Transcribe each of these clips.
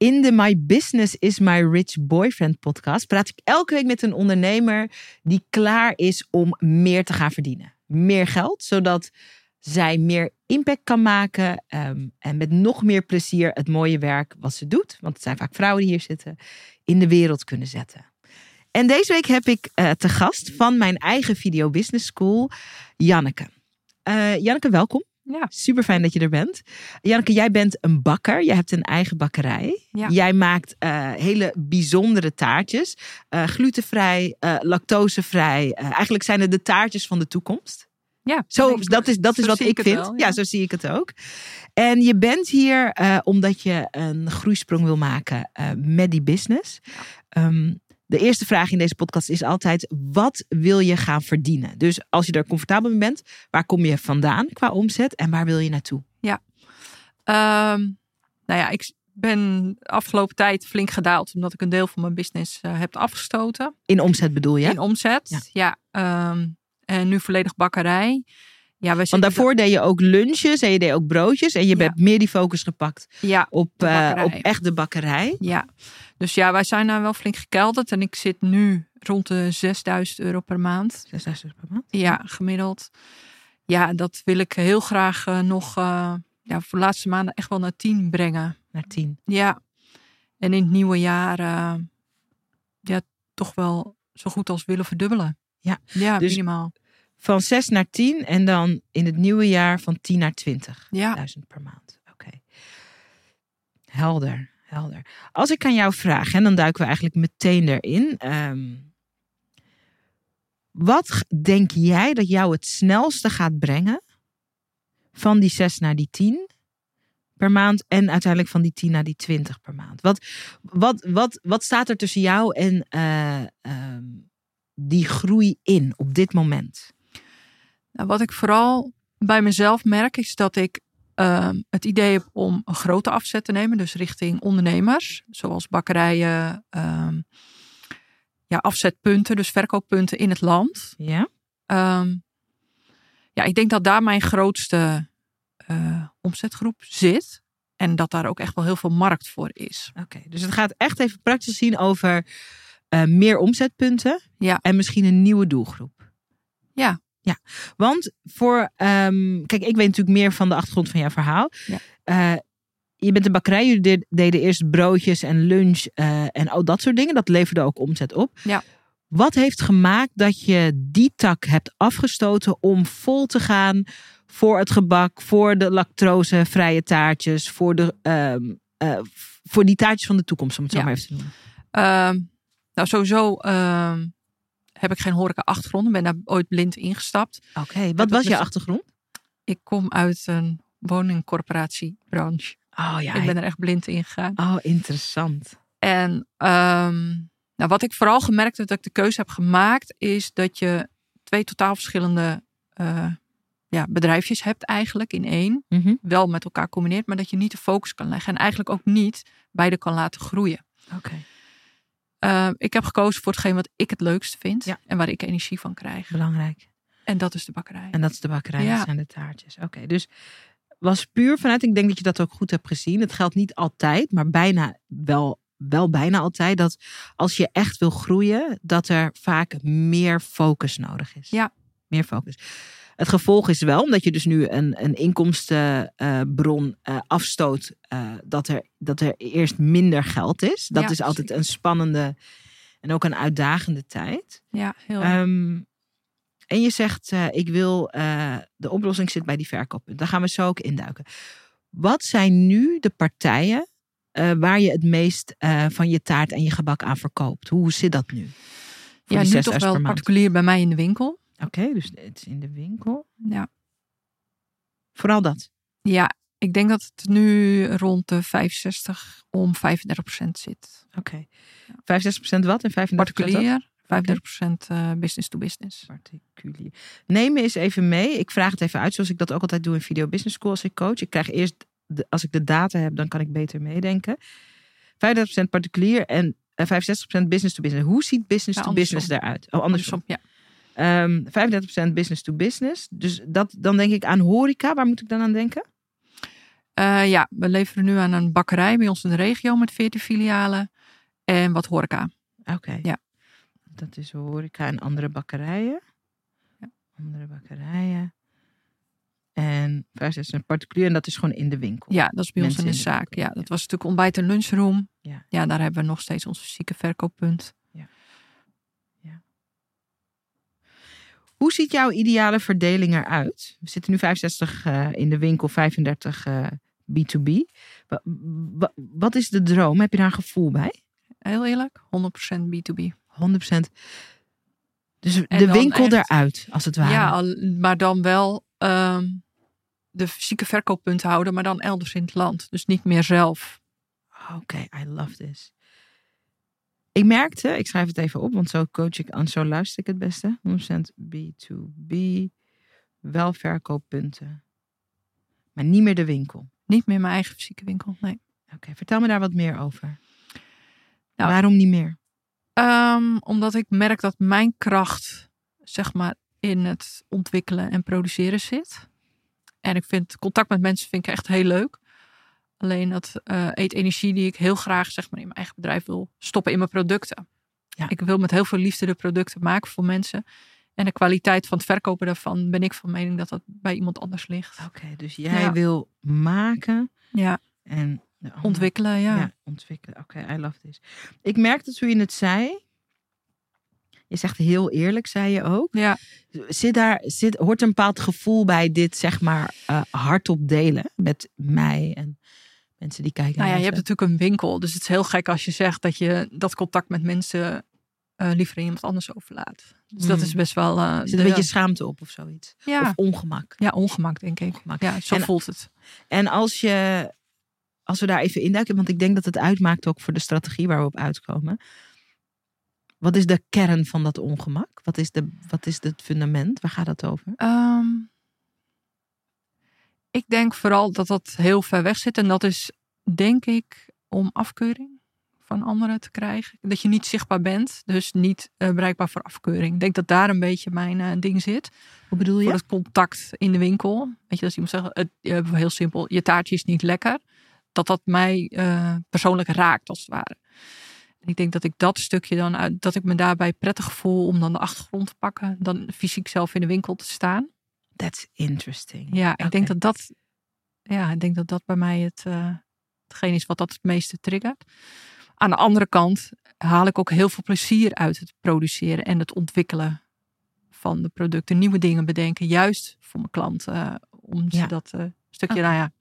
In de My Business is My Rich Boyfriend podcast praat ik elke week met een ondernemer die klaar is om meer te gaan verdienen. Meer geld, zodat zij meer impact kan maken ehm, en met nog meer plezier het mooie werk wat ze doet, want het zijn vaak vrouwen die hier zitten, in de wereld kunnen zetten. En deze week heb ik uh, te gast van mijn eigen Video Business School, Janneke. Uh, Janneke, welkom. Ja. Super fijn dat je er bent. Janneke, jij bent een bakker. Jij hebt een eigen bakkerij. Ja. Jij maakt uh, hele bijzondere taartjes. Uh, glutenvrij, uh, lactosevrij. eigenlijk zijn het de taartjes van de toekomst. Ja, zo, dat is, dat is wat ik, ik vind. Wel, ja. ja. zo zie ik het ook. En je bent hier omdat je een groeisprong wil maken met die business. Ja. Um, de eerste vraag in deze podcast is altijd: wat wil je gaan verdienen? Dus als je er comfortabel mee bent, waar kom je vandaan qua omzet en waar wil je naartoe? Ja, um, nou ja, ik ben de afgelopen tijd flink gedaald omdat ik een deel van mijn business uh, heb afgestoten. In omzet bedoel je? In omzet, ja. ja um, en nu volledig bakkerij. Ja, we Want daarvoor deed je ook lunches en je deed ook broodjes. En je ja. hebt meer die focus gepakt ja, op, uh, op echt de bakkerij. Ja, dus ja, wij zijn daar wel flink gekelderd. En ik zit nu rond de 6000 euro per maand. 6000 euro per maand? Ja, gemiddeld. Ja, dat wil ik heel graag uh, nog uh, ja, voor de laatste maanden echt wel naar 10 brengen. Naar 10? Ja. En in het nieuwe jaar ja, toch wel zo goed als willen verdubbelen. Ja, ja dus minimaal van 6 naar 10 en dan in het nieuwe jaar van 10 naar 20. Ja. Per maand. Oké. Okay. Helder, helder. Als ik aan jou vraag, en dan duiken we eigenlijk meteen erin. Um, wat denk jij dat jou het snelste gaat brengen van die 6 naar die 10 per maand en uiteindelijk van die 10 naar die 20 per maand? Wat, wat, wat, wat staat er tussen jou en uh, die groei in op dit moment? Nou, wat ik vooral bij mezelf merk is dat ik uh, het idee heb om een grote afzet te nemen, dus richting ondernemers, zoals bakkerijen, uh, ja, afzetpunten, dus verkooppunten in het land. Ja. Um, ja, ik denk dat daar mijn grootste uh, omzetgroep zit. En dat daar ook echt wel heel veel markt voor is. Oké, okay, dus het gaat echt even praktisch zien over uh, meer omzetpunten. Ja. En misschien een nieuwe doelgroep. Ja, ja, want voor, um, kijk, ik weet natuurlijk meer van de achtergrond van jouw verhaal. Ja. Uh, je bent een bakkerij, jullie deden eerst broodjes en lunch uh, en al dat soort dingen. Dat leverde ook omzet op. Ja. Wat heeft gemaakt dat je die tak hebt afgestoten om vol te gaan voor het gebak, voor de lactosevrije taartjes, voor, de, um, uh, voor die taartjes van de toekomst, om het zo ja. maar even te noemen? Uh, nou, sowieso heb ik geen horeca achtergrond. Ik ben daar ooit blind ingestapt. Oké, okay. wat was je achtergrond? Ik kom uit een woningcorporatiebranche. Oh ja. Ik ben er echt blind in gegaan. Oh, interessant. En um, nou, wat ik vooral gemerkt heb dat ik de keuze heb gemaakt, is dat je twee totaal verschillende uh, ja, bedrijfjes hebt eigenlijk in één. Mm -hmm. Wel met elkaar combineert, maar dat je niet de focus kan leggen. En eigenlijk ook niet beide kan laten groeien. Oké. Okay. Uh, ik heb gekozen voor hetgeen wat ik het leukste vind ja. en waar ik energie van krijg. Belangrijk. En dat is de bakkerij. En dat is de bakkerij, Ja. dat zijn de taartjes. Oké, dus was puur vanuit, ik denk dat je dat ook goed hebt gezien. Het geldt niet altijd, maar bijna wel, wel bijna altijd. Dat als je echt wil groeien, dat er vaak meer focus nodig is. Ja. Meer focus. Het gevolg is wel, omdat je dus nu een, een inkomstenbron uh, afstoot, uh, dat, er, dat er eerst minder geld is. Dat Ja, is altijd zeker. een spannende en ook een uitdagende tijd. Ja, heel Um, en je zegt, uh, ik wil, uh, de oplossing zit bij die verkooppunt. Daar gaan we zo ook induiken. Wat zijn nu de partijen uh, waar je het meest van je taart en je gebak aan verkoopt? Hoe zit dat nu? Ja, nu 6000 toch wel particulier bij mij in de winkel. Oké, dus het is in de winkel. Ja. Vooral dat. ja, ik denk dat het nu rond de 65 om 35 procent zit. Oké. 65% wat en 35% wat? Particulier, 35 procent uh, business to business. Particulier. Neem me eens even mee. Ik vraag het even uit zoals ik dat ook altijd doe in Video Business School als ik coach. Ik krijg eerst, de, als ik de data heb, dan kan ik beter meedenken. 35% particulier en uh, 65% business to business. Hoe ziet business Ja, to andersom. business eruit? Oh, andersom. ja. Um, 35% business to business. Dus dat, dan denk ik aan horeca. Waar moet ik dan aan denken? Eh, ja, we leveren nu aan een bakkerij bij ons in de regio met 14 filialen. En wat horeca. Oké. Ja. Dat is horeca en andere bakkerijen. Ja. Andere bakkerijen. En vijf, zes een particulier en dat is gewoon in de winkel. Ja, dat is bij ons in de in de zaak. winkel, Ja, dat ja. was natuurlijk ontbijt en lunchroom. Ja. ja, daar hebben we nog steeds ons fysieke verkooppunt. Hoe ziet jouw ideale verdeling eruit? We zitten nu 65 eh, in de winkel, 35 eh, B2B. Wa- wa- wat is de droom? Heb je daar een gevoel bij? Heel eerlijk, 100% B2B. 100%. Dus de winkel echt- eruit, als het ware. Ja, maar dan wel ehm, de fysieke verkooppunten houden, maar dan elders in het land. Dus niet meer zelf. Oké, I love this. Ik merkte, ik schrijf het even op, want zo coach ik en zo luister ik het beste. 100% B2B, wel verkooppunten. Maar niet meer de winkel. Niet meer mijn eigen fysieke winkel. Nee. Oké, vertel me daar wat meer over. Nou, Waarom niet meer? Ehm, omdat ik merk dat mijn kracht, zeg maar, in het ontwikkelen en produceren zit. En ik vind contact met mensen vind ik echt heel leuk. Alleen dat eh, eet energie die ik heel graag zeg maar, in mijn eigen bedrijf wil stoppen in mijn producten. Ja. Ik wil met heel veel liefde de producten maken voor mensen. En de kwaliteit van het verkopen daarvan ben ik van mening dat dat bij iemand anders ligt. Oké, dus jij Ja. wil maken Ja, en ontwikkelen, ja. Ja, ontwikkelen. Oké, I love this. Ik merkte toen je het zei. Je zegt heel eerlijk, zei je ook. Ja, Zit daar, zit, hoort een bepaald gevoel bij dit, zeg maar, eh, hardop delen met mij en mensen die kijken. Nou ja, naar je hebt natuurlijk een winkel. Dus het is heel gek als je zegt dat je dat contact met mensen eh, liever aan iemand anders overlaat. Dus dat is best wel. eh, Er zit een de- beetje schaamte op of zoiets. ja, Of ongemak. ja, ongemak, denk ik. Ongemak. Ja, zo En- voelt het. En als je, als we daar even induiken, want ik denk dat het uitmaakt ook voor de strategie waar we op uitkomen. Wat is de kern van dat ongemak? Wat is, de, wat is het fundament? Waar gaat het over? Ehm, ik denk vooral dat dat heel ver weg zit. En dat is, denk ik, om afkeuring van anderen te krijgen. Dat je niet zichtbaar bent, dus niet eh, bereikbaar voor afkeuring. Ik denk dat daar een beetje mijn eh, ding zit. Hoe bedoel Voor je? het contact in de winkel. Weet je, als iemand zegt, het, eh, heel simpel, je taartje is niet lekker. Dat dat mij persoonlijk raakt, als het ware. En ik denk dat ik dat stukje dan uit, dat ik me daarbij prettig voel om dan de achtergrond te pakken. Dan fysiek zelf in de winkel te staan. That's interesting. Ja, ik denk dat dat, ja, ik denk dat dat bij mij het, eh, hetgeen is wat dat het meeste triggert. Aan de andere kant haal ik ook heel veel plezier uit het produceren en het ontwikkelen van de producten. Nieuwe dingen bedenken, juist voor mijn klanten. eh, om Ja. ze dat eh, stukje, Oké. nou ja,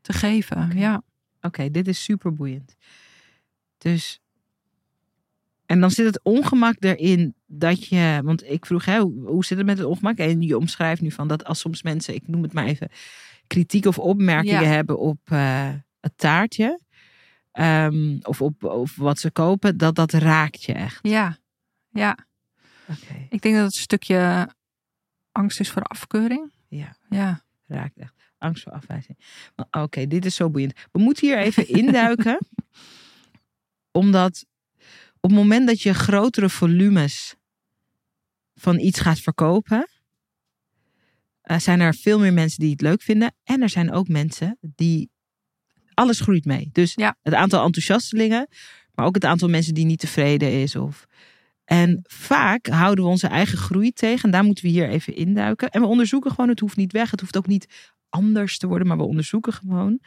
te geven. Ja. Oké, dit is super boeiend. Dus. En dan zit het ongemak erin dat je. Want ik vroeg, hè, hoe, zit het met het ongemak? En je omschrijft nu van dat als soms mensen, ik noem het maar even, kritiek of opmerkingen Ja. hebben op eh, het taartje. ehm, of op of wat ze kopen, dat dat raakt je echt. ja, ja. Oké, Ik denk dat het een stukje angst is voor afkeuring. ja, Ja, raakt echt. Angst voor afwijzing. Oké, dit is zo boeiend. We moeten hier even induiken. omdat op het moment dat je grotere volumes van iets gaat verkopen, eh, zijn er veel meer mensen die het leuk vinden. En er zijn ook mensen die. Alles groeit mee. Dus Ja. het aantal enthousiastelingen, maar ook het aantal mensen die niet tevreden is. Of... En vaak houden we onze eigen groei tegen. En daar moeten we hier even induiken. En we onderzoeken gewoon, het hoeft niet weg. Het hoeft ook niet anders te worden, maar we onderzoeken gewoon.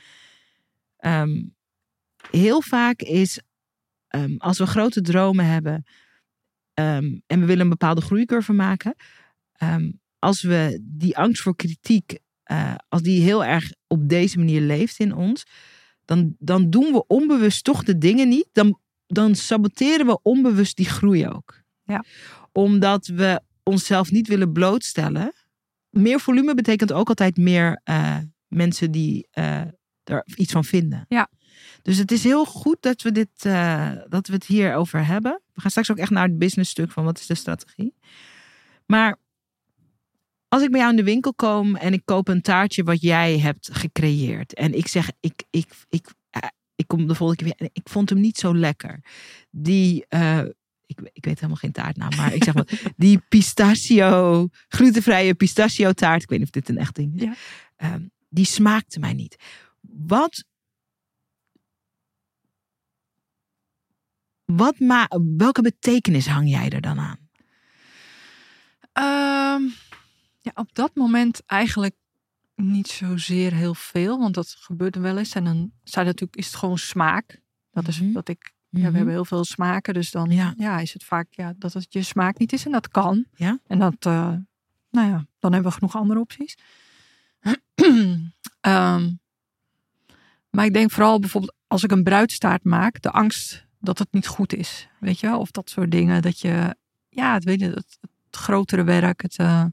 Ehm, heel vaak is, ehm, als we grote dromen hebben ehm, en we willen een bepaalde groeicurve maken, ehm, als we die angst voor kritiek, eh, als die heel erg op deze manier leeft in ons, dan, dan doen we onbewust toch de dingen niet. Dan, dan saboteren we onbewust die groei ook. Ja. Omdat we onszelf niet willen blootstellen. Meer volume betekent ook altijd meer eh, mensen die eh, er iets van vinden. Ja. Dus het is heel goed dat we, dit, eh, dat we het hierover hebben. We gaan straks ook echt naar het business stuk van wat is de strategie. Maar als ik bij jou in de winkel kom en ik koop een taartje wat jij hebt gecreëerd. En ik zeg, ik, ik, ik, eh, ik kom de volgende keer weer ik vond hem niet zo lekker. Die, eh, ik, ik weet helemaal geen taartnaam, maar ik zeg maar, die pistachio, glutenvrije pistachio taart. Ik weet niet of dit een echt ding is. Ja. Ehm, die smaakte mij niet. Wat. Wat ma welke betekenis hang jij er dan aan? Ehm, ja, op dat moment eigenlijk niet zozeer heel veel, want dat gebeurt er wel eens. En dan zijn natuurlijk, is het gewoon smaak. Dat is Mhm. wat ik. Ja, Mhm. we hebben heel veel smaken, dus dan Ja. ja. is het vaak ja, dat het je smaak niet is en dat kan. Ja. En dat, eh, nou ja, dan hebben we genoeg andere opties. Ehm, maar ik denk vooral bijvoorbeeld als ik een bruidstaart maak, de angst dat het niet goed is, weet je, wel? of dat soort dingen. Dat je, ja, het weet je, het, het grotere werk, het. eh,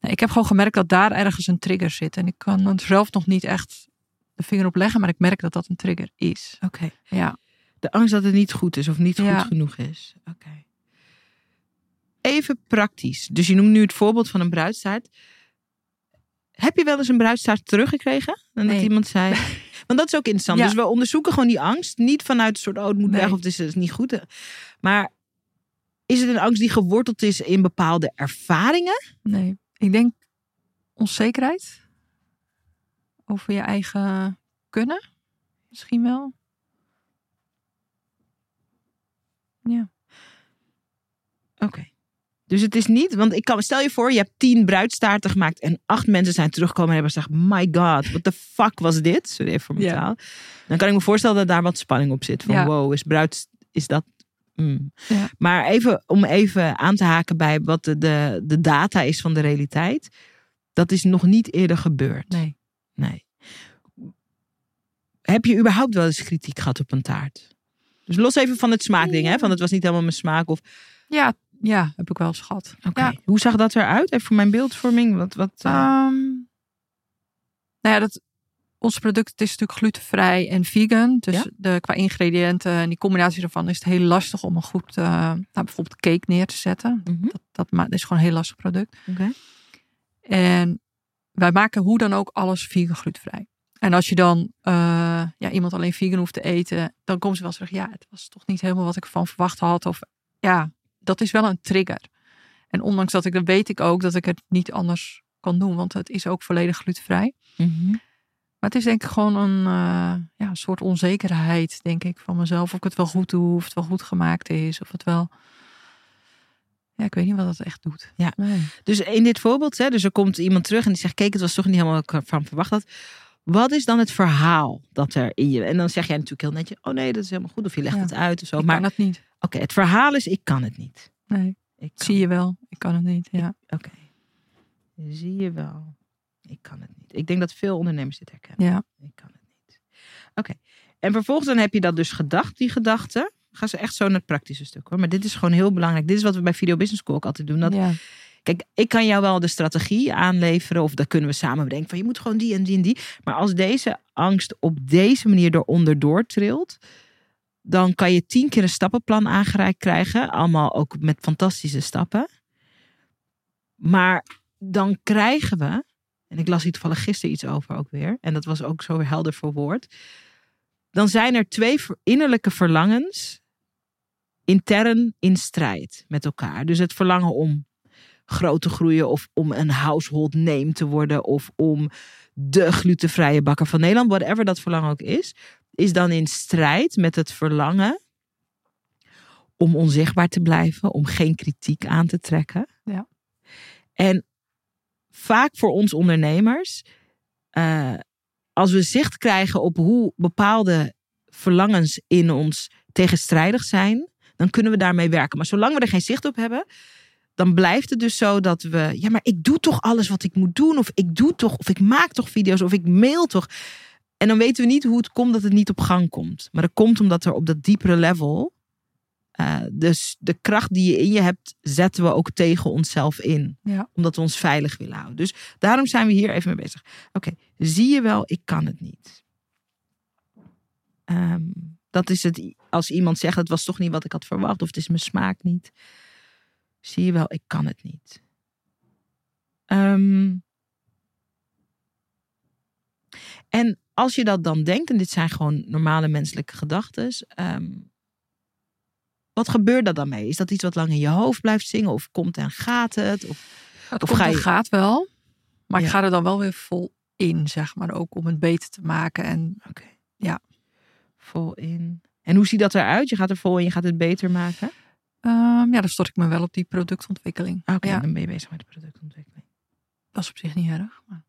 Nee, ik heb gewoon gemerkt dat daar ergens een trigger zit. En ik kan er zelf nog niet echt de vinger op leggen, maar ik merk dat dat een trigger is. Oké. Ja. De angst dat het niet goed is of niet Ja. goed genoeg is. Oké. Even praktisch. Dus je noemt nu het voorbeeld van een bruidstaart. Heb je wel eens een bruidstaart teruggekregen? Dat Nee. iemand zei. Want dat is ook interessant. Ja. Dus we onderzoeken gewoon die angst. Niet vanuit een soort, oh, het moet Nee. weg of het is, het is niet goed. Maar is het een angst die geworteld is in bepaalde ervaringen? Nee, ik denk onzekerheid over je eigen kunnen. Misschien wel. Ja. Oké. Dus het is niet, want ik kan, stel je voor, je hebt tien bruidstaarten gemaakt en acht mensen zijn teruggekomen en hebben gezegd, my god, what the fuck was dit? Sorry even voor mijn Ja. taal. Dan kan ik me voorstellen dat daar wat spanning op zit. Van Ja. wow, is bruid, is dat... mm. Ja. Maar even, om even aan te haken bij wat de, de, de data is van de realiteit. Dat is nog niet eerder gebeurd. Nee. Nee. Heb je überhaupt wel eens kritiek gehad op een taart? Dus los even van het smaakding, hè? Van het was niet helemaal mijn smaak. Of Ja, ja, heb ik wel eens gehad. Oké. Ja. Hoe zag dat eruit? Even voor mijn beeldvorming. Wat, wat, eh, Ehm, nou ja, dat, ons product is natuurlijk glutenvrij en vegan. Dus Ja. de, qua ingrediënten en die combinatie ervan is het heel lastig om een goed, eh, nou, bijvoorbeeld cake neer te zetten. mhm, Dat, dat, is gewoon een heel lastig product. oké. En wij maken hoe dan ook alles vegan glutenvrij. En als je dan eh, ja, iemand alleen vegan hoeft te eten, dan komen ze wel zeggen: ja, het was toch niet helemaal wat ik ervan verwacht had. Of ja, dat is wel een trigger. En ondanks dat ik dat weet ik ook dat ik het niet anders kan doen, want het is ook volledig glutenvrij. Mhm. Maar het is denk ik gewoon een, eh, ja, een soort onzekerheid, denk ik, van mezelf. Of ik het wel goed doe, of het wel goed gemaakt is, of het wel. Ja, ik weet niet wat dat echt doet. Ja. Nee. Dus in dit voorbeeld, hè, dus er komt iemand terug en die zegt: Kijk, het was toch niet helemaal wat ik ervan verwacht had. Wat is dan het verhaal dat er in je. En dan zeg jij natuurlijk heel netjes: Oh nee, dat is helemaal goed. Of je legt Ja. het uit of zo. Maar kan oké, niet. het verhaal is: Ik kan het niet. Nee. Ik Zie je wel, ik kan het niet. Ja. Oké. Zie je wel. Ik kan het niet. Ik denk dat veel ondernemers dit herkennen. ja. Ik kan het niet. Oké. En vervolgens dan heb je dat dus gedacht, die gedachte. Gaan ze echt zo naar het praktische stuk hoor. Maar dit is gewoon heel belangrijk. Dit is wat we bij Video Business School ook altijd doen. Dat, ja. Kijk, ik kan jou wel de strategie aanleveren. Of dat kunnen we samen bedenken. Van je moet gewoon die en die en die. Maar als deze angst op deze manier eronder doortrilt. Dan kan je tien keer een stappenplan aangereikt krijgen. Allemaal ook met fantastische stappen. Maar dan krijgen we. En ik las hier toevallig gisteren iets over ook weer. En dat was ook zo helder verwoord. Dan zijn er twee innerlijke verlangens. Intern in strijd met elkaar. Dus het verlangen om groot te groeien. Of om een household name te worden. Of om de glutenvrije bakker van Nederland. Whatever dat verlangen ook is. Is dan in strijd met het verlangen. Om onzichtbaar te blijven. Om geen kritiek aan te trekken. Ja. En vaak voor ons ondernemers. eh, als we zicht krijgen op hoe bepaalde verlangens in ons tegenstrijdig zijn, dan kunnen we daarmee werken. Maar zolang we er geen zicht op hebben, dan blijft het dus zo dat we, ja, maar ik doe toch alles wat ik moet doen, of ik doe toch, of ik maak toch video's, of ik mail toch. En dan weten we niet hoe het komt dat het niet op gang komt. Maar dat komt omdat er op dat diepere level, eh, dus de kracht die je in je hebt, zetten we ook tegen onszelf in. Ja. Omdat we ons veilig willen houden. Dus daarom zijn we hier even mee bezig. Oké, zie je wel, ik kan het niet. Ehm, dat is het, als iemand zegt, het was toch niet wat ik had verwacht, of het is mijn smaak niet. Zie je wel, ik kan het niet. Ehm, en als je dat dan denkt, en dit zijn gewoon normale menselijke gedachten, ehm, wat gebeurt er dan mee? Is dat iets wat lang in je hoofd blijft zingen, of komt en gaat het? Of, Het Of komt ga en je- gaat wel. Maar Ja. ik ga er dan wel weer vol in, zeg maar, ook om het beter te maken. En Oké. Ja. Vol in. En hoe ziet dat eruit? Je gaat er vol in, je gaat het beter maken? ehm, ja, dan stort ik me wel op die productontwikkeling. Oké, Ja, dan ben je bezig met de productontwikkeling. dat is op zich niet erg. Maar...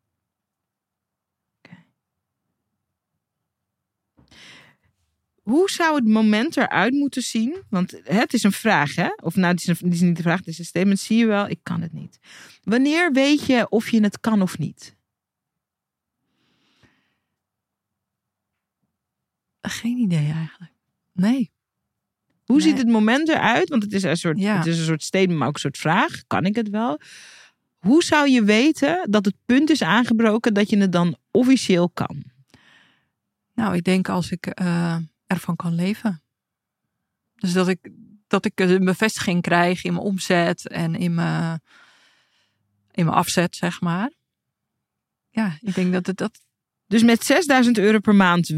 Hoe zou het moment eruit moeten zien? Want het is een vraag, hè? Of nou, het is, een, het is niet de vraag, het is een statement. Zie je wel, ik kan het niet. Wanneer weet je of je het kan of niet? Geen idee eigenlijk. Nee. Hoe Nee. ziet het moment eruit? Want het is, een soort, Ja. het is een soort statement, maar ook een soort vraag. Kan ik het wel? Hoe zou je weten dat het punt is aangebroken dat je het dan officieel kan? Nou, ik denk als ik eh, ervan kan leven. Dus dat ik, dat ik een bevestiging krijg in mijn omzet en in mijn, in mijn afzet, zeg maar. Ja, ik denk dat het dat. Dus met 6000 euro per maand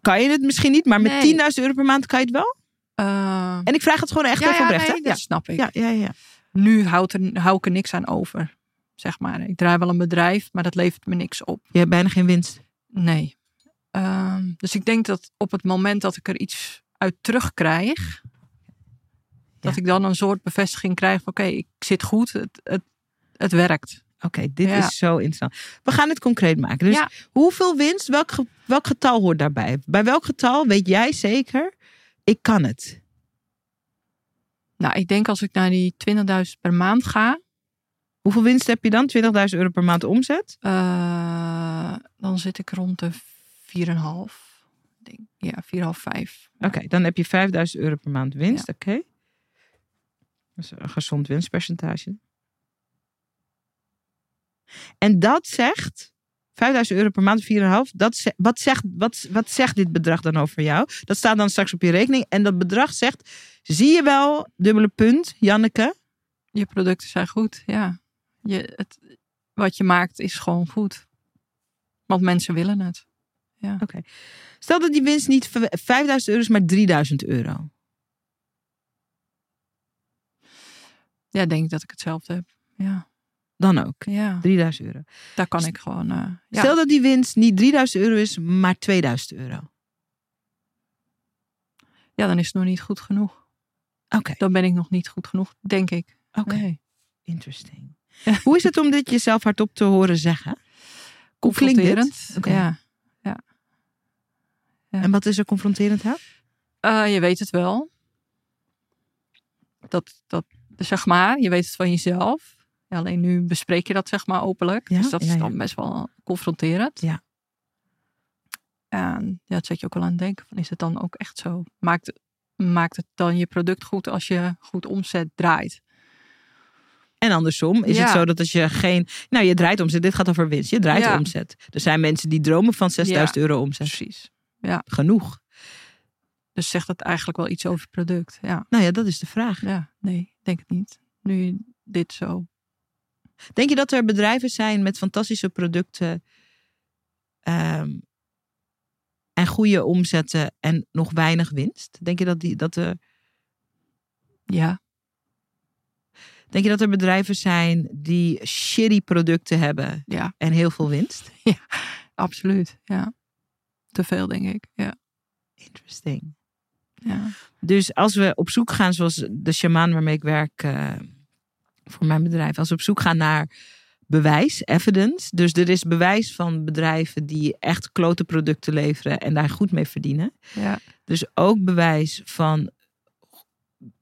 kan je het misschien niet, maar met Nee. 10.000 euro per maand kan je het wel? eh, En ik vraag het gewoon echt ja, even ja, oprecht. nee, dat snap ik. ja, ja, ja. Nu houdt er, hou ik er niks aan over, zeg maar. Ik draai wel een bedrijf, maar dat levert me niks op. Je hebt bijna geen winst. Nee. Ehm, dus ik denk dat op het moment dat ik er iets uit terugkrijg, dat ik dan een soort bevestiging krijg van oké, ik zit goed, het, het, het werkt. Oké, dit Ja. is zo interessant. We gaan het concreet maken. Dus Ja. hoeveel winst, welk, welk getal hoort daarbij? Bij welk getal weet jij zeker, ik kan het? Nou, ik denk als ik naar die 20.000 per maand ga, Hoeveel winst heb je dan? 20.000 euro per maand omzet? eh, dan zit ik rond de 4,5. Ik Denk, ja, 4,5, 5. Oké, dan heb je 5000 euro per maand winst. Oké. Dat is een gezond winstpercentage. En dat zegt, 5000 euro per maand, 4,5. Dat wat, zegt, wat, wat zegt dit bedrag dan over jou? Dat staat dan straks op je rekening. En dat bedrag zegt, zie je wel, dubbele punt, Janneke. Je producten zijn goed, ja. Je, het, wat je maakt is gewoon goed. Want mensen willen het. Stel dat die winst niet v- 5000 euro is, maar 3000 euro. Ja, denk ik dat ik hetzelfde heb. Ja, Dan ook. ja. 3000 euro. daar kan ik gewoon. ja. Stel dat die winst niet 3000 euro is, maar 2000 euro. ja, dan is het nog niet goed genoeg. Oké, Dan ben ik nog niet goed genoeg, denk ik. oké. Nee. Interesting. Hoe is het om dit jezelf hardop te horen zeggen? Confronterend. Oké. Ja. Ja. En wat is er confronterend aan? Eh, je weet het wel. Dat, dat, zeg maar, je weet het van jezelf. Ja, alleen nu bespreek je dat zeg maar openlijk. Ja, dus dat is dan best wel confronterend. Ja. En ja, het zet je ook wel aan het denken van is het dan ook echt zo? Maakt, maakt het dan je product goed als je goed omzet draait? En andersom is Ja. het zo dat als je geen... Nou, je draait omzet. Dit gaat over winst. Je draait Ja. omzet. Er zijn mensen die dromen van 6000 euro omzet. Precies. Genoeg. Dus zegt dat eigenlijk wel iets over het product? Ja, Nou ja, dat is de vraag. ja nee, ik denk het niet. Nu dit zo. Denk je dat er bedrijven zijn met fantastische producten... ehm, en goede omzetten en nog weinig winst? Denk je dat, die, dat er... Ja, Denk je dat er bedrijven zijn die shitty producten hebben ja, en heel veel winst? absoluut. Ja. Te veel, denk ik. Ja. Interesting. ja. Dus als we op zoek gaan, zoals de shamaan waarmee ik werk eh, voor mijn bedrijf, als we op zoek gaan naar bewijs, evidence. Dus er is bewijs van bedrijven die echt klote producten leveren en daar goed mee verdienen. ja. Dus ook bewijs van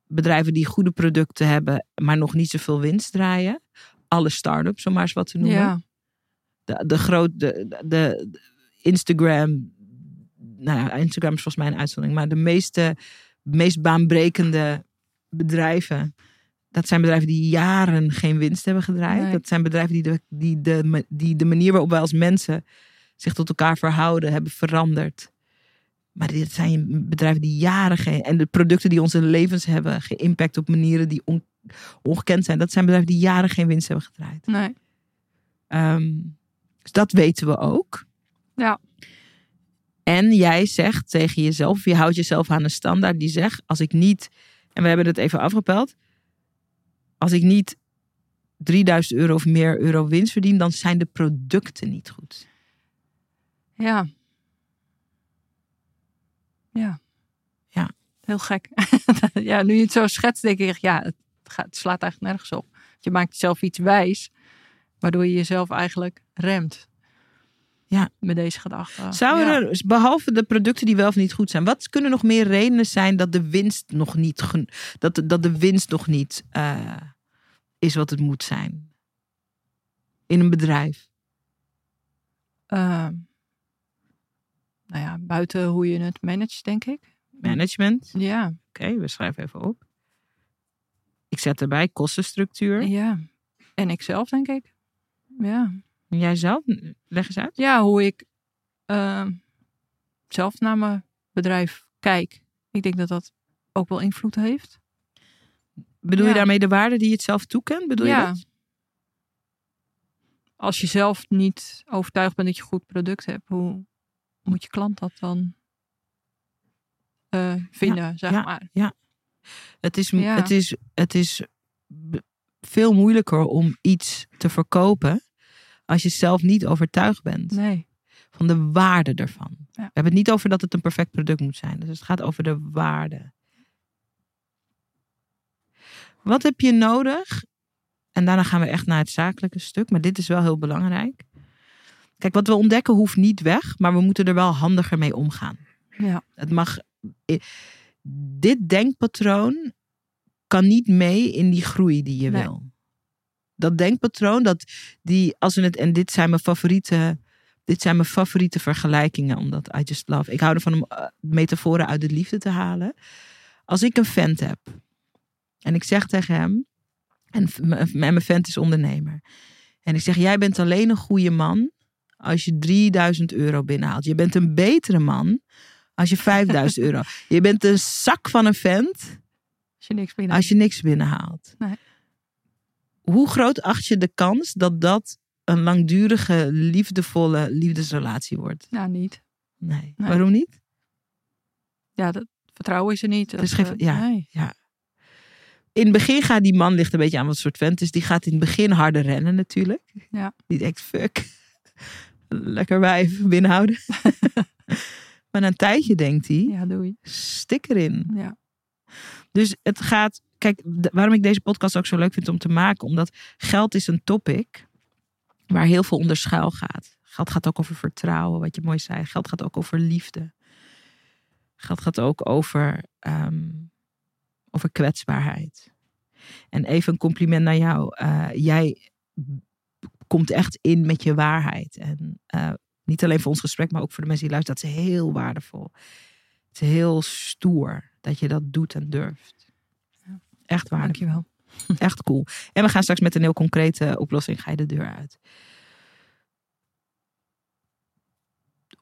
bedrijven die goede producten hebben, maar nog niet zoveel winst draaien. Alle start-ups, om maar eens wat te noemen. ja. de, de groot, de, de, de Instagram, nou ja, Instagram is volgens mij een uitzondering, maar de meeste, meest baanbrekende bedrijven, dat zijn bedrijven die jaren geen winst hebben gedraaid. Nee. Dat zijn bedrijven die de, die, de, die de manier waarop wij als mensen zich tot elkaar verhouden hebben veranderd. Maar dit zijn bedrijven die jaren geen. En de producten die onze levens hebben geïmpact op manieren die on- ongekend zijn. Dat zijn bedrijven die jaren geen winst hebben gedraaid. Nee. Ehm, dus dat weten we ook. Ja. En jij zegt tegen jezelf, je houdt jezelf aan een standaard die zegt, als ik niet, en we hebben het even afgepeld, als ik niet 3000 euro of meer euro winst verdient, dan zijn de producten niet goed. Ja. Ja. Ja. Heel gek. ja, nu je het zo schetst, denk ik, ja, het, gaat, het slaat eigenlijk nergens op. Je maakt jezelf iets wijs, waardoor je jezelf eigenlijk remt. Ja. Met deze gedachte. Zou ja. er, behalve de producten die wel of niet goed zijn, wat kunnen nog meer redenen zijn dat de winst nog niet, dat dat de winst nog niet eh, is wat het moet zijn? In een bedrijf. Ehm, nou ja, buiten hoe je het managt, denk ik. Management. Ja, Oké, we schrijven even op. Ik zet erbij kostenstructuur. ja. En ik zelf, denk ik. Ja. En jij zelf? Leg eens uit. ja, hoe ik ehm, zelf naar mijn bedrijf kijk. Ik denk dat dat ook wel invloed heeft. Bedoel je Ja. daarmee de waarde die je het zelf toekent? Bedoel je ja. dat? Als je zelf niet overtuigd bent dat je een goed product hebt, hoe moet je klant dat dan eh, vinden, zeg ja. maar? Het is, Ja. het is, het is veel moeilijker om iets te verkopen als je zelf niet overtuigd bent Nee. van de waarde ervan. We hebben het niet over dat het een perfect product moet zijn. Dus het gaat over de waarde. Wat heb je nodig? En daarna gaan we echt naar het zakelijke stuk. Maar dit is wel heel belangrijk. Kijk, wat we ontdekken hoeft niet weg. Maar we moeten er wel handiger mee omgaan. Ja. Het mag. i- Dit denkpatroon kan niet mee in die groei die je Nee. wil. Dat denkpatroon, dat die, als we het, en dit zijn mijn favoriete, dit zijn mijn favoriete vergelijkingen, omdat I just love. Ik hou ervan om eh, metaforen uit de liefde te halen. Als ik een vent heb en ik zeg tegen hem, en mijn vent is ondernemer, en ik zeg: Jij bent alleen een goede man als je 3000 euro binnenhaalt. Je bent een betere man als je 5000 euro. Je bent een zak van een vent Als je niks binnen. als je niks binnenhaalt. Nee. Hoe groot acht je de kans dat dat een langdurige, liefdevolle liefdesrelatie wordt? Nou, niet. Nee. Nee. Waarom niet? Ja, dat vertrouwen is er niet. Dat, geen- eh, ja. nee. In het begin gaat die man, ligt een beetje aan wat soort vent is, die gaat in het begin harder rennen natuurlijk. Ja. Die denkt, fuck, lekker wijf binnenhouden. maar na een tijdje denkt hij, Ja, doei. stik erin. Ja. Dus het gaat. Kijk, waarom ik deze podcast ook zo leuk vind om te maken, omdat geld is een topic waar heel veel onder schuil gaat. Geld gaat ook over vertrouwen, wat je mooi zei. Geld gaat ook over liefde. Geld gaat ook over, ehm, over kwetsbaarheid. En even een compliment naar jou. Eh, jij komt echt in met je waarheid. En eh, niet alleen voor ons gesprek, maar ook voor de mensen die luisteren. Dat is heel waardevol. Het is heel stoer dat je dat doet en durft. Echt waardevol. Dankjewel. Echt cool. En we gaan straks met een heel concrete oplossing ga je de deur uit.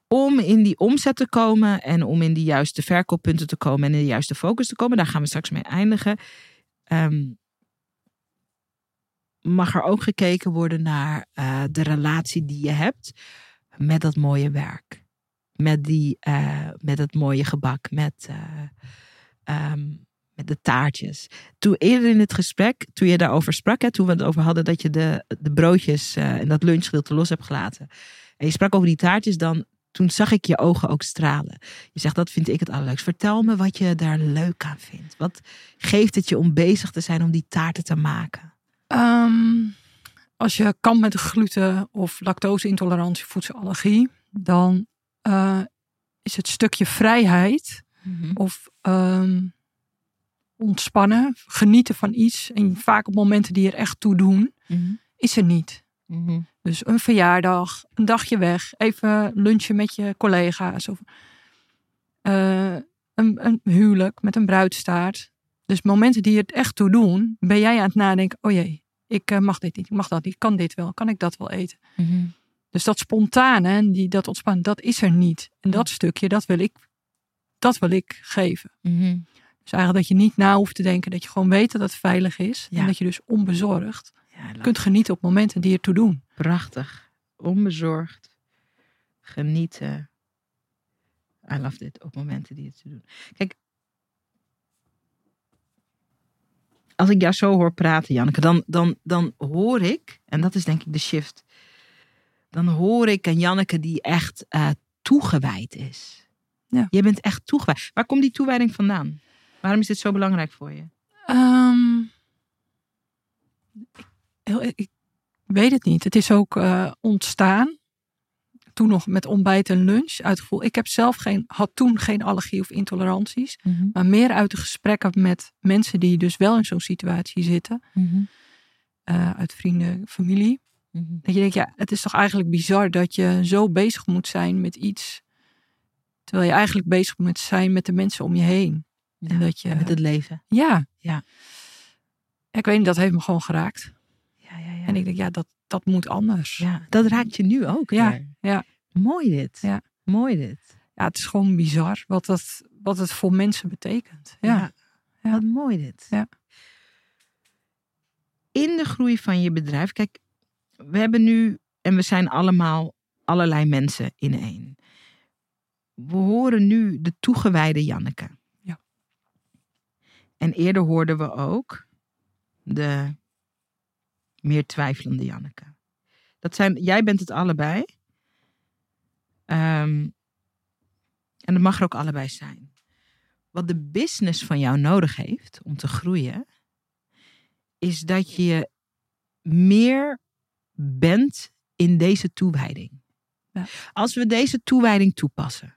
Om in die omzet te komen en om in die juiste verkooppunten te komen en in de juiste focus te komen, daar gaan we straks mee eindigen. ehm, mag er ook gekeken worden naar eh, de relatie die je hebt met dat mooie werk. Met, die, eh, met het mooie gebak, met, eh, ehm, met de taartjes toen eerder in het gesprek, toen je daarover sprak, hè, toen we het over hadden dat je de, de broodjes eh, en dat lunchgedeelte los hebt gelaten. En je sprak over die taartjes, dan toen zag ik je ogen ook stralen. Je zegt, dat vind ik het allerleukst. Vertel me wat je daar leuk aan vindt. Wat geeft het je om bezig te zijn om die taarten te maken? Ehm, als je kampt met gluten of lactose-intolerantie, voedselallergie, dan eh, is het stukje vrijheid of ehm, ontspannen, genieten van iets en vaak op momenten die er echt toe doen, is er niet. Dus een verjaardag, een dagje weg, even lunchen met je collega's of eh, een, een huwelijk met een bruidstaart. Dus momenten die er echt toe doen, ben jij aan het nadenken: oh jee, ik eh, mag dit niet, ik mag dat niet, kan dit wel, kan ik dat wel eten? Dus dat spontane en die, dat ontspannen, dat is er niet. En dat stukje, dat wil ik, dat wil ik geven. Dus eigenlijk dat je niet na hoeft te denken, dat je gewoon weet dat het veilig is. Ja. En dat je dus onbezorgd Ja, kunt genieten op momenten die ertoe doen. Prachtig. Onbezorgd. Genieten. I love dit. Op momenten die het te doen. Kijk. als ik jou zo hoor praten, Janneke, dan, dan, dan hoor ik, en dat is denk ik de shift, dan hoor ik een Janneke die echt uh, toegewijd is. Ja. Je bent echt toegewijd. Waar komt die toewijding vandaan? Waarom is dit zo belangrijk voor je? Um, ik, ik, weet het niet. Het is ook uh, ontstaan. Toen nog met ontbijt en lunch. Uit gevoel. Ik heb zelf geen, had toen geen allergie of intoleranties. Mm -hmm. Maar meer uit de gesprekken met mensen die dus wel in zo'n situatie zitten. Mm -hmm. uh, uit vrienden, familie. Mm -hmm. Dat je denkt, ja, het is toch eigenlijk bizar dat je zo bezig moet zijn met iets. Terwijl je eigenlijk bezig moet zijn met de mensen om je heen. En dat je, en met het leven. Ja. ja. Ik weet niet, dat heeft me gewoon geraakt. Ja, ja, ja. En ik denk, ja, dat, dat moet anders. Ja, dat raakt je nu ook. Ja, weer. ja. Mooi dit. Ja. Mooi dit. Ja, het is gewoon bizar wat, dat, wat het voor mensen betekent. Ja. ja. ja. Wat mooi dit. Ja. In de groei van je bedrijf, kijk, we hebben nu, en we zijn allemaal allerlei mensen in één. We horen nu de toegewijde Janneke. En eerder hoorden we ook de meer twijfelende Janneke. Dat zijn, jij bent het allebei. Um, en dat mag er ook allebei zijn. Wat de business van jou nodig heeft om te groeien, is dat je meer bent in deze toewijding. Ja. Als we deze toewijding toepassen.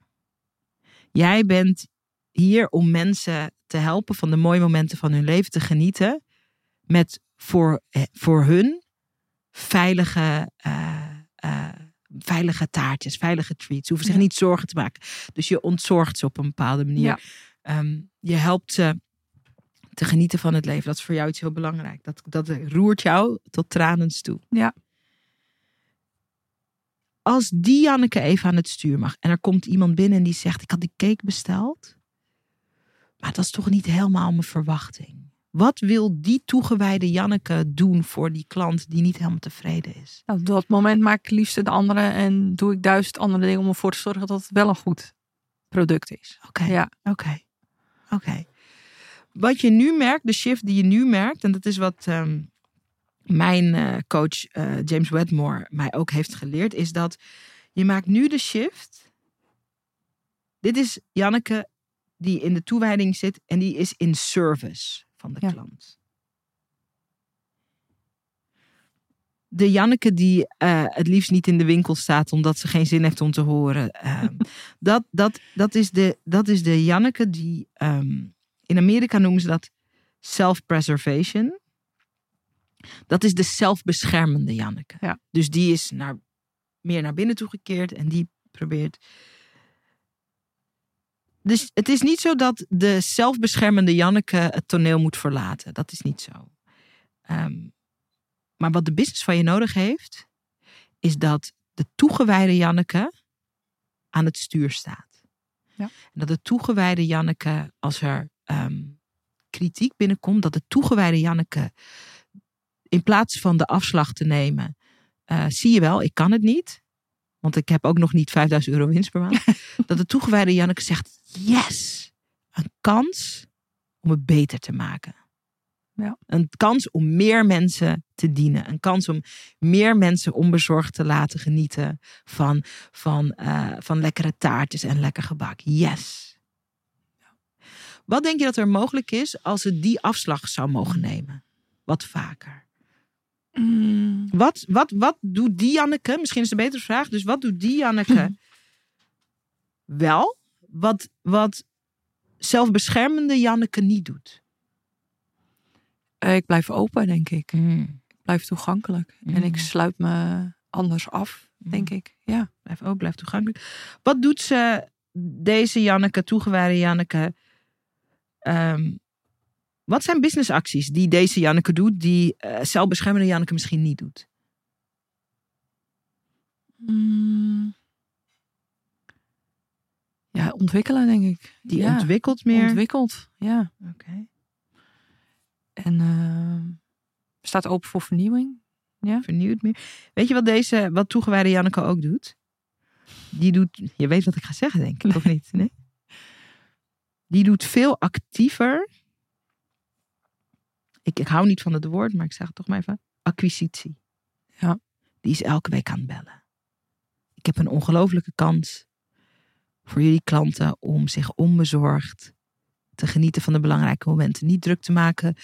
Jij bent hier om mensen te helpen van de mooie momenten van hun leven te genieten. Met voor, voor hun veilige, uh, uh, veilige taartjes, veilige treats. Ze hoeven zich Ja. niet zorgen te maken. Dus je ontzorgt ze op een bepaalde manier. Ja. Um, je helpt ze te genieten van het leven. Dat is voor jou iets heel belangrijk. Dat, dat roert jou tot tranens toe. Ja. Als die Janneke even aan het stuur mag. En er komt iemand binnen en die zegt. Ik had die cake besteld. Maar dat is toch niet helemaal mijn verwachting. Wat wil die toegewijde Janneke doen voor die klant die niet helemaal tevreden is? Nou, op dat moment maak ik liefst het andere en doe ik duizend andere dingen om ervoor te zorgen dat het wel een goed product is. Oké, Ja. oké, oké. Wat je nu merkt, de shift die je nu merkt, en dat is wat ehm, mijn eh, coach eh, James Wedmore mij ook heeft geleerd, is dat je maakt nu de shift. Dit is Janneke die in de toewijding zit en die is in service van de Ja. klant. De Janneke die eh, het liefst niet in de winkel staat omdat ze geen zin heeft om te horen. ehm, dat, dat, dat, is de, dat is de Janneke die. ehm, in Amerika noemen ze dat self-preservation. Dat is de zelfbeschermende Janneke. Ja. Dus die is naar, meer naar binnen toegekeerd en die probeert. Dus het is niet zo dat de zelfbeschermende Janneke het toneel moet verlaten. Dat is niet zo. Ehm, maar wat de business van je nodig heeft, is dat de toegewijde Janneke aan het stuur staat. Ja. En dat de toegewijde Janneke, als er ehm, kritiek binnenkomt, dat de toegewijde Janneke, in plaats van de afslag te nemen, eh, zie je wel, ik kan het niet. Want ik heb ook nog niet 5000 euro winst per maand. dat de toegewijde Janneke zegt, yes, een kans om het beter te maken. Ja. Een kans om meer mensen te dienen. Een kans om meer mensen onbezorgd te laten genieten van, van, eh, van lekkere taartjes en lekker gebak. Yes. Wat denk je dat er mogelijk is als ze die afslag zou mogen nemen? Wat vaker. Mm, Wat, wat, wat doet die Janneke? Misschien is het een betere vraag. Dus wat doet die Janneke wel? Wat, wat zelfbeschermende Janneke niet doet? eh, ik blijf open, denk ik. Mm. Ik blijf toegankelijk. En ik Mm. sluit me anders af, denk ik. Ja. Blijf ook, blijf toegankelijk. Wat doet ze, deze Janneke, toegewijde Janneke? Ehm, wat zijn businessacties die deze Janneke doet, die eh, zelfbeschermende Janneke misschien niet doet? Ja, ontwikkelen, denk ik. Die ja. ontwikkelt meer. Ontwikkelt, ja. Oké. En eh, staat open voor vernieuwing. vernieuwd meer. Weet je wat deze, wat toegewijde Janneke ook doet? Die doet, je weet wat ik ga zeggen, denk ik, of niet? Nee? Die doet veel actiever ik, ik hou niet van het woord, maar ik zeg het toch maar even, acquisitie. Ja. Die is elke week aan het bellen. Ik heb een ongelofelijke kans voor jullie klanten om zich onbezorgd te genieten van de belangrijke momenten. Niet druk te maken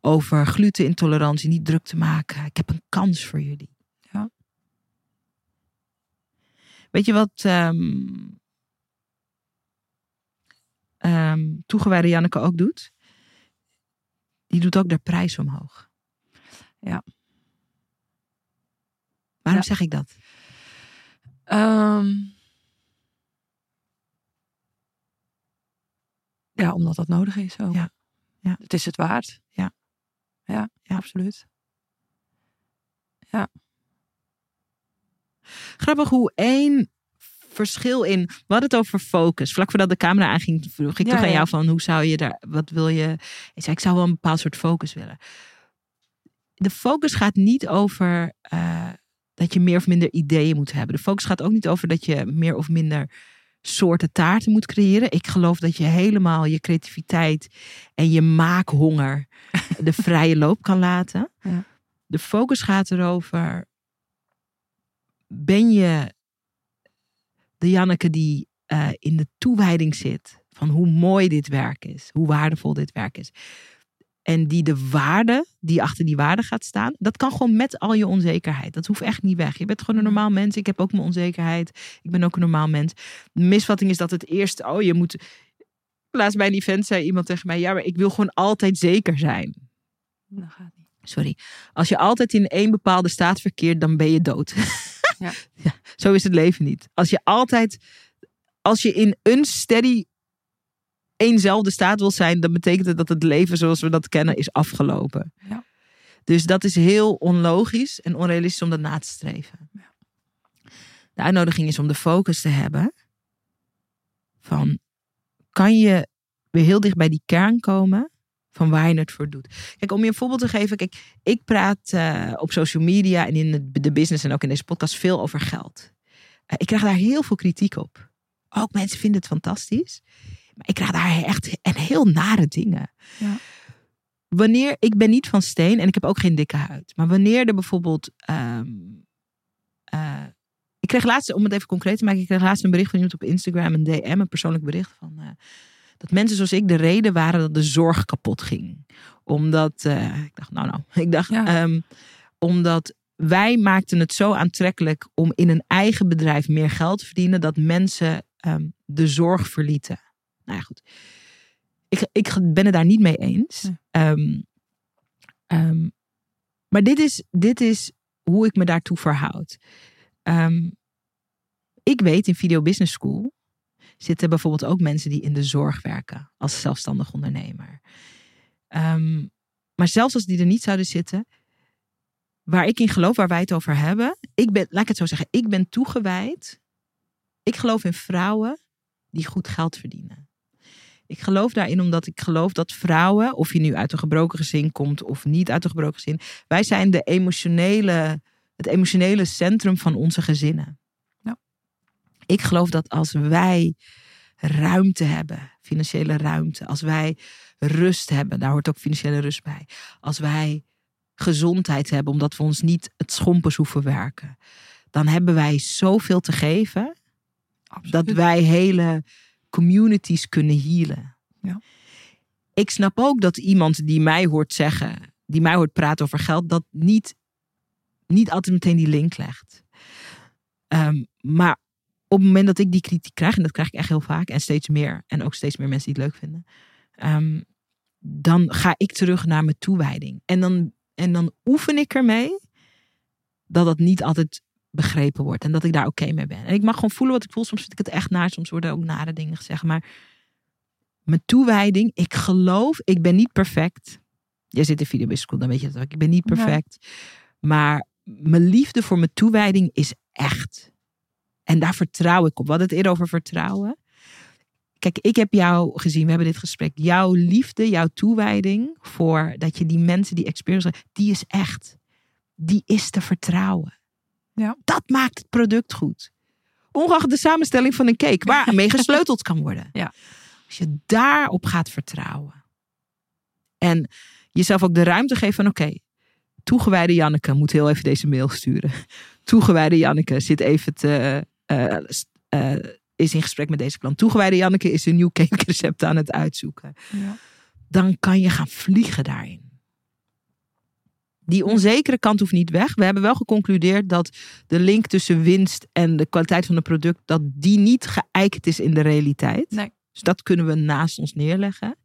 over glutenintolerantie, niet druk te maken. Ik heb een kans voor jullie. Ja. Weet je wat ehm ehm, toegewijde Janneke ook doet? Die doet ook de prijs omhoog. Ja. Waarom Ja. zeg ik dat? Ehm, ja, omdat dat nodig is ook. Ja. Ja. Het is het waard. Ja. Ja, Ja. absoluut. Grappig hoe één verschil in. We hadden het over focus. Vlak voordat de camera aanging, vroeg ik Ja, toch aan ja. jou van hoe zou je daar, wat wil je? Ik zei, ik zou wel een bepaald soort focus willen. De focus gaat niet over eh, dat je meer of minder ideeën moet hebben. De focus gaat ook niet over dat je meer of minder soorten taarten moet creëren. Ik geloof dat je helemaal je creativiteit en je maakhonger de vrije loop kan laten. Ja. De focus gaat erover. Ben je de Janneke die eh, in de toewijding zit van hoe mooi dit werk is, hoe waardevol dit werk is. En die de waarde die achter die waarde gaat staan, dat kan gewoon met al je onzekerheid. Dat hoeft echt niet weg. Je bent gewoon een normaal mens. Ik heb ook mijn onzekerheid. Ik ben ook een normaal mens. De misvatting is dat het eerst, oh je moet. Laatst bij een event zei iemand tegen mij, ja, maar ik wil gewoon altijd zeker zijn. Dat gaat niet. Sorry. Als je altijd in één bepaalde staat verkeert, dan ben je dood. Ja. ja, zo is het leven niet. Als je altijd, als je in een steady eenzelfde staat wil zijn, dan betekent het dat het leven zoals we dat kennen is afgelopen. Ja. Dus dat is heel onlogisch en onrealistisch om dat na te streven. De uitnodiging is om de focus te hebben van kan je weer heel dicht bij die kern komen van waar je het voor doet. Kijk, om je een voorbeeld te geven. Kijk, ik praat eh, op social media en in de, de business en ook in deze podcast veel over geld. Eh, ik krijg daar heel veel kritiek op. Ook mensen vinden het fantastisch. Maar ik krijg daar echt en heel nare dingen. Ja. Wanneer, ik ben niet van steen en ik heb ook geen dikke huid. Maar wanneer er bijvoorbeeld... ehm, eh, ik kreeg laatst, om het even concreet te maken. Ik kreeg laatst een bericht van iemand op Instagram. Een DM, een persoonlijk bericht van... eh, dat mensen zoals ik de reden waren dat de zorg kapot ging. Omdat, eh, ik dacht, nou nou, ik dacht, Ja. ehm, omdat wij maakten het zo aantrekkelijk om in een eigen bedrijf meer geld te verdienen, dat mensen ehm, de zorg verlieten. Nou ja, goed. Ik, ik ben het daar niet mee eens. Ehm, ehm, maar dit is, dit is hoe ik me daartoe verhoud. Ehm, ik weet in Video Business School zitten bijvoorbeeld ook mensen die in de zorg werken als zelfstandig ondernemer. Maar zelfs als die er niet zouden zitten, waar ik in geloof, waar wij het over hebben, ik ben, laat ik het zo zeggen, ik ben toegewijd. Ik geloof in vrouwen die goed geld verdienen. Ik geloof daarin omdat ik geloof dat vrouwen, of je nu uit een gebroken gezin komt of niet uit een gebroken gezin, wij zijn de emotionele, het emotionele centrum van onze gezinnen. Ik geloof dat als wij ruimte hebben, financiële ruimte, als wij rust hebben, daar hoort ook financiële rust bij, als wij gezondheid hebben, omdat we ons niet het schompers hoeven werken, dan hebben wij zoveel te geven dat wij hele communities kunnen healen. Ja. Ik snap ook dat iemand die mij hoort zeggen, die mij hoort praten over geld, dat niet, niet altijd meteen die link legt. Ehm, maar op het moment dat ik die kritiek krijg, en dat krijg ik echt heel vaak, en steeds meer, en ook steeds meer mensen die het leuk vinden, ehm, dan ga ik terug naar mijn toewijding. En dan, en dan oefen ik ermee dat dat niet altijd begrepen wordt en dat ik daar oké mee ben. En ik mag gewoon voelen wat ik voel. Soms vind ik het echt naar, soms worden ook nare dingen gezegd. Maar mijn toewijding, ik geloof, ik ben niet perfect. Jij zit in Video Business School, dan weet je dat ook. Ik ben niet perfect. Maar mijn liefde voor mijn toewijding is echt. En daar vertrouw ik op. Hadden het eerder over vertrouwen. Kijk, ik heb jou gezien, we hebben dit gesprek. Jouw liefde, jouw toewijding voor dat je die mensen, die experience, die is echt. Die is te vertrouwen. Ja. Dat maakt het product goed. Ongeacht de samenstelling van een cake, waarmee gesleuteld kan worden. Ja. Als je daarop gaat vertrouwen. En jezelf ook de ruimte geven van oké, toegewijde Janneke moet heel even deze mail sturen. Toegewijde Janneke zit even te, eh, s- eh, is in gesprek met deze klant. Toegewijde Janneke is een nieuw cakerecept aan het uitzoeken. Ja. Dan kan je gaan vliegen daarin. Die onzekere kant hoeft niet weg. We hebben wel geconcludeerd dat de link tussen winst en de kwaliteit van het product, dat die niet geëikt is in de realiteit. Nee. Dus dat kunnen we naast ons neerleggen.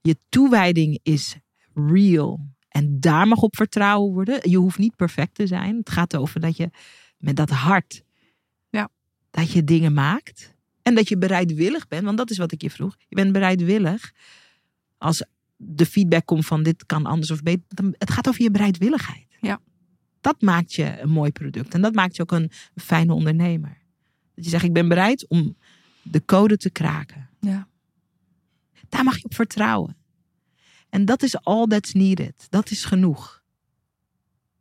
Je toewijding is real. En daar mag op vertrouwen worden. Je hoeft niet perfect te zijn. Het gaat over dat je met dat hart. Ja. Dat je dingen maakt. En dat je bereidwillig bent. Want dat is wat ik je vroeg. Je bent bereidwillig. Als de feedback komt van dit kan anders of beter. Het gaat over je bereidwilligheid. Ja. Dat maakt je een mooi product. En dat maakt je ook een fijne ondernemer. Dat je zegt ik ben bereid om de code te kraken. Ja. Daar mag je op vertrouwen. En dat is all that's needed. Dat is genoeg.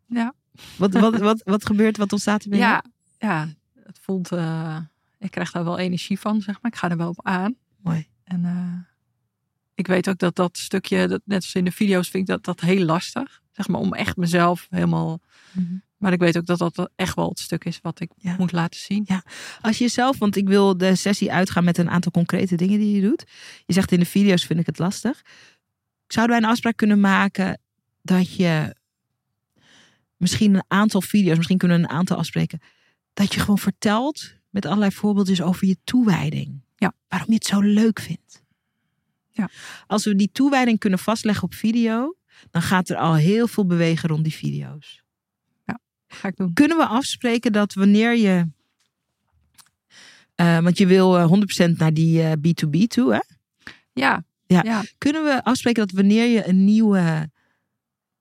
Ja. Wat, wat, wat, wat gebeurt, wat ontstaat er binnen? Ja, ja, het voelt. eh, ik krijg daar wel energie van, zeg maar. Ik ga er wel op aan. Mooi. En eh, ik weet ook dat dat stukje, dat, net als in de video's, vind ik dat, dat heel lastig. Zeg maar om echt mezelf helemaal. Mhm. Maar ik weet ook dat dat echt wel het stuk is wat ik Ja. moet laten zien. Als je zelf, want ik wil de sessie uitgaan met een aantal concrete dingen die je doet. Je zegt in de video's vind ik het lastig. Zouden wij een afspraak kunnen maken dat je misschien een aantal video's, misschien kunnen we een aantal afspreken, dat je gewoon vertelt met allerlei voorbeeldjes over je toewijding. Ja. Waarom je het zo leuk vindt. Ja. Als we die toewijding kunnen vastleggen op video, dan gaat er al heel veel bewegen rond die video's. Ga ik doen. Kunnen we afspreken dat wanneer je. eh, want je wil eh, 100% naar die eh, B2B toe, hè? Ja. Ja. ja. Kunnen we afspreken dat wanneer je een nieuwe.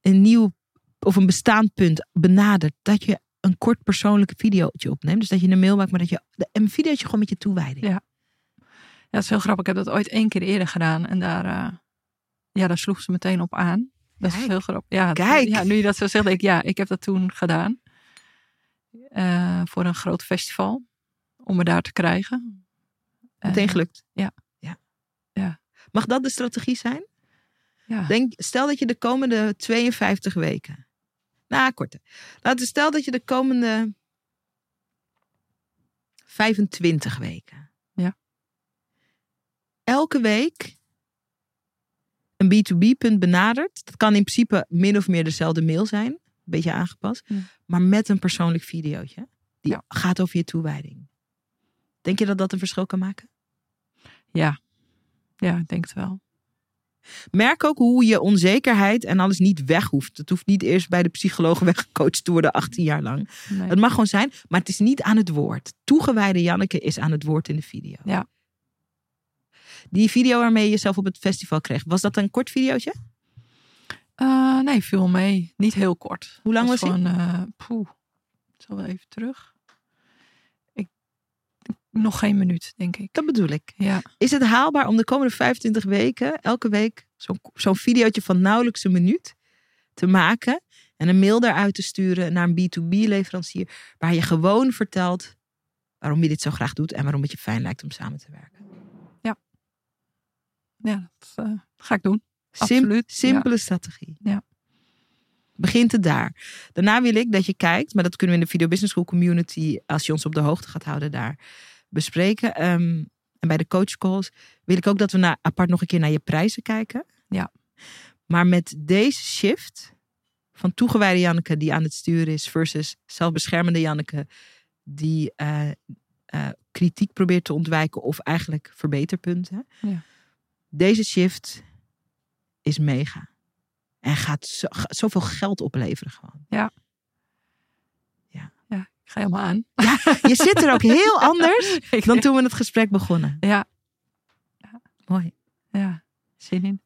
een nieuw. of een bestaand punt benadert, dat je een kort persoonlijke videootje opneemt. Dus dat je een mail maakt, maar dat je. een videootje gewoon met je toewijding. Ja. Ja, dat is heel grappig. Ik heb dat ooit één keer eerder gedaan. En daar, eh, ja, daar sloeg ze meteen op aan. Dat is heel grappig. Ja, Kijk. ja, nu je dat zo zegt, denk ik, ja, ik heb dat toen gedaan. Eh, voor een groot festival. Om me daar te krijgen. Meteen gelukt. ja. ja. Ja. Mag dat de strategie zijn? Ja. Denk, stel dat je de komende 52 weken. Nou, korter. Laten we stel dat je de komende 25 weken. Ja. Elke week een B2B-punt benadert. Dat kan in principe min of meer dezelfde mail zijn. Een beetje aangepast. Ja. Maar met een persoonlijk videootje. Die Ja. gaat over je toewijding. Denk je dat dat een verschil kan maken? ja. Ja, ik denk het wel. Merk ook hoe je onzekerheid en alles niet weg hoeft. Het hoeft niet eerst bij de psycholoog weggecoacht te worden 18 jaar lang. Nee. Het mag gewoon zijn, maar het is niet aan het woord. Toegewijde Janneke is aan het woord in de video. Ja. Die video waarmee je jezelf op het festival kreeg, was dat een kort videootje? Eh, nee, viel mee. Niet heel kort. Hoe lang was hij? gewoon, eh, poeh. Ik zal wel even terug. Ik, nog geen minuut, denk ik. Dat bedoel ik. Ja. Is het haalbaar om de komende 25 weken elke week zo'n zo'n videootje van nauwelijks een minuut te maken en een mail daaruit te sturen naar een B2B-leverancier waar je gewoon vertelt waarom je dit zo graag doet en waarom het je fijn lijkt om samen te werken? Ja, dat eh, ga ik doen. Sim- Absoluut, simpele strategie. Ja. Begint het daar. Daarna wil ik dat je kijkt, maar dat kunnen we in de Video Business School community, als je ons op de hoogte gaat houden, daar bespreken. Ehm, en bij de coach calls wil ik ook dat we apart nog een keer naar je prijzen kijken. Ja. Maar met deze shift van toegewijde Janneke die aan het sturen is, versus zelfbeschermende Janneke die eh, eh, kritiek probeert te ontwijken of eigenlijk verbeterpunten. Ja. Deze shift is mega. En gaat zo, gaat zoveel geld opleveren gewoon. Ja, ik ga helemaal aan. Je zit er ook heel anders dan toen we het gesprek begonnen. Ja, Mooi. ja, zin in.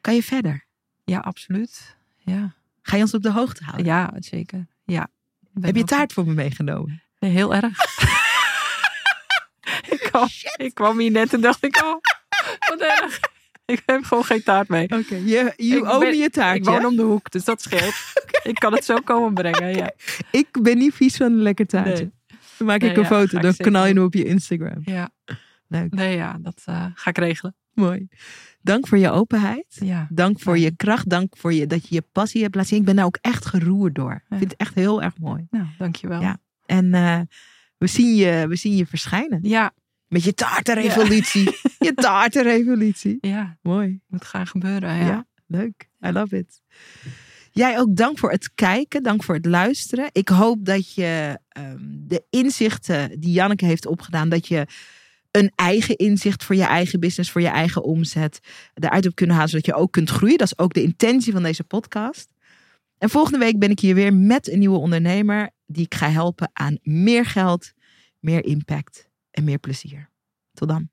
Kan je verder? Ja, absoluut. Ja, Ga je ons op de hoogte houden? ja zeker. Ja. Heb je taart voor me meegenomen? Nee, heel erg. ik, kwam, ik kwam hier net en dacht ik, oh, wat erg. Ik heb gewoon geen taart mee. Oké, je, je Ik ben- me je Ik taartje. woon om de hoek, dus dat scheelt. Ik kan het zo komen brengen, ja. Ik ben niet vies van een lekker taartje. Nee. Dan maak Nee, ik een ja, foto, ik dan knal je hem op je Instagram. Ja, Leuk. nee, ja, dat eh, ga ik regelen. Mooi. Dank voor je openheid. Ja. Dank voor je kracht. Dank voor je, dat je je passie hebt laten zien. Ik ben daar ook echt geroerd door. Ik vind het echt heel erg mooi. Nou, dankjewel. Ja. En eh, we, zien je, we zien je verschijnen. ja, Met je taartenrevolutie. Je taartenrevolutie. ja, Mooi. moet gaan gebeuren. Ja. Ja. leuk. I love it. Jij ook dank voor het kijken. Dank voor het luisteren. Ik hoop dat je ehm, de inzichten die Janneke heeft opgedaan, dat je een eigen inzicht voor je eigen business, voor je eigen omzet eruit hebt kunnen halen, zodat je ook kunt groeien. Dat is ook de intentie van deze podcast. En volgende week ben ik hier weer met een nieuwe ondernemer die ik ga helpen aan meer geld, meer impact en meer plezier. Tot dan.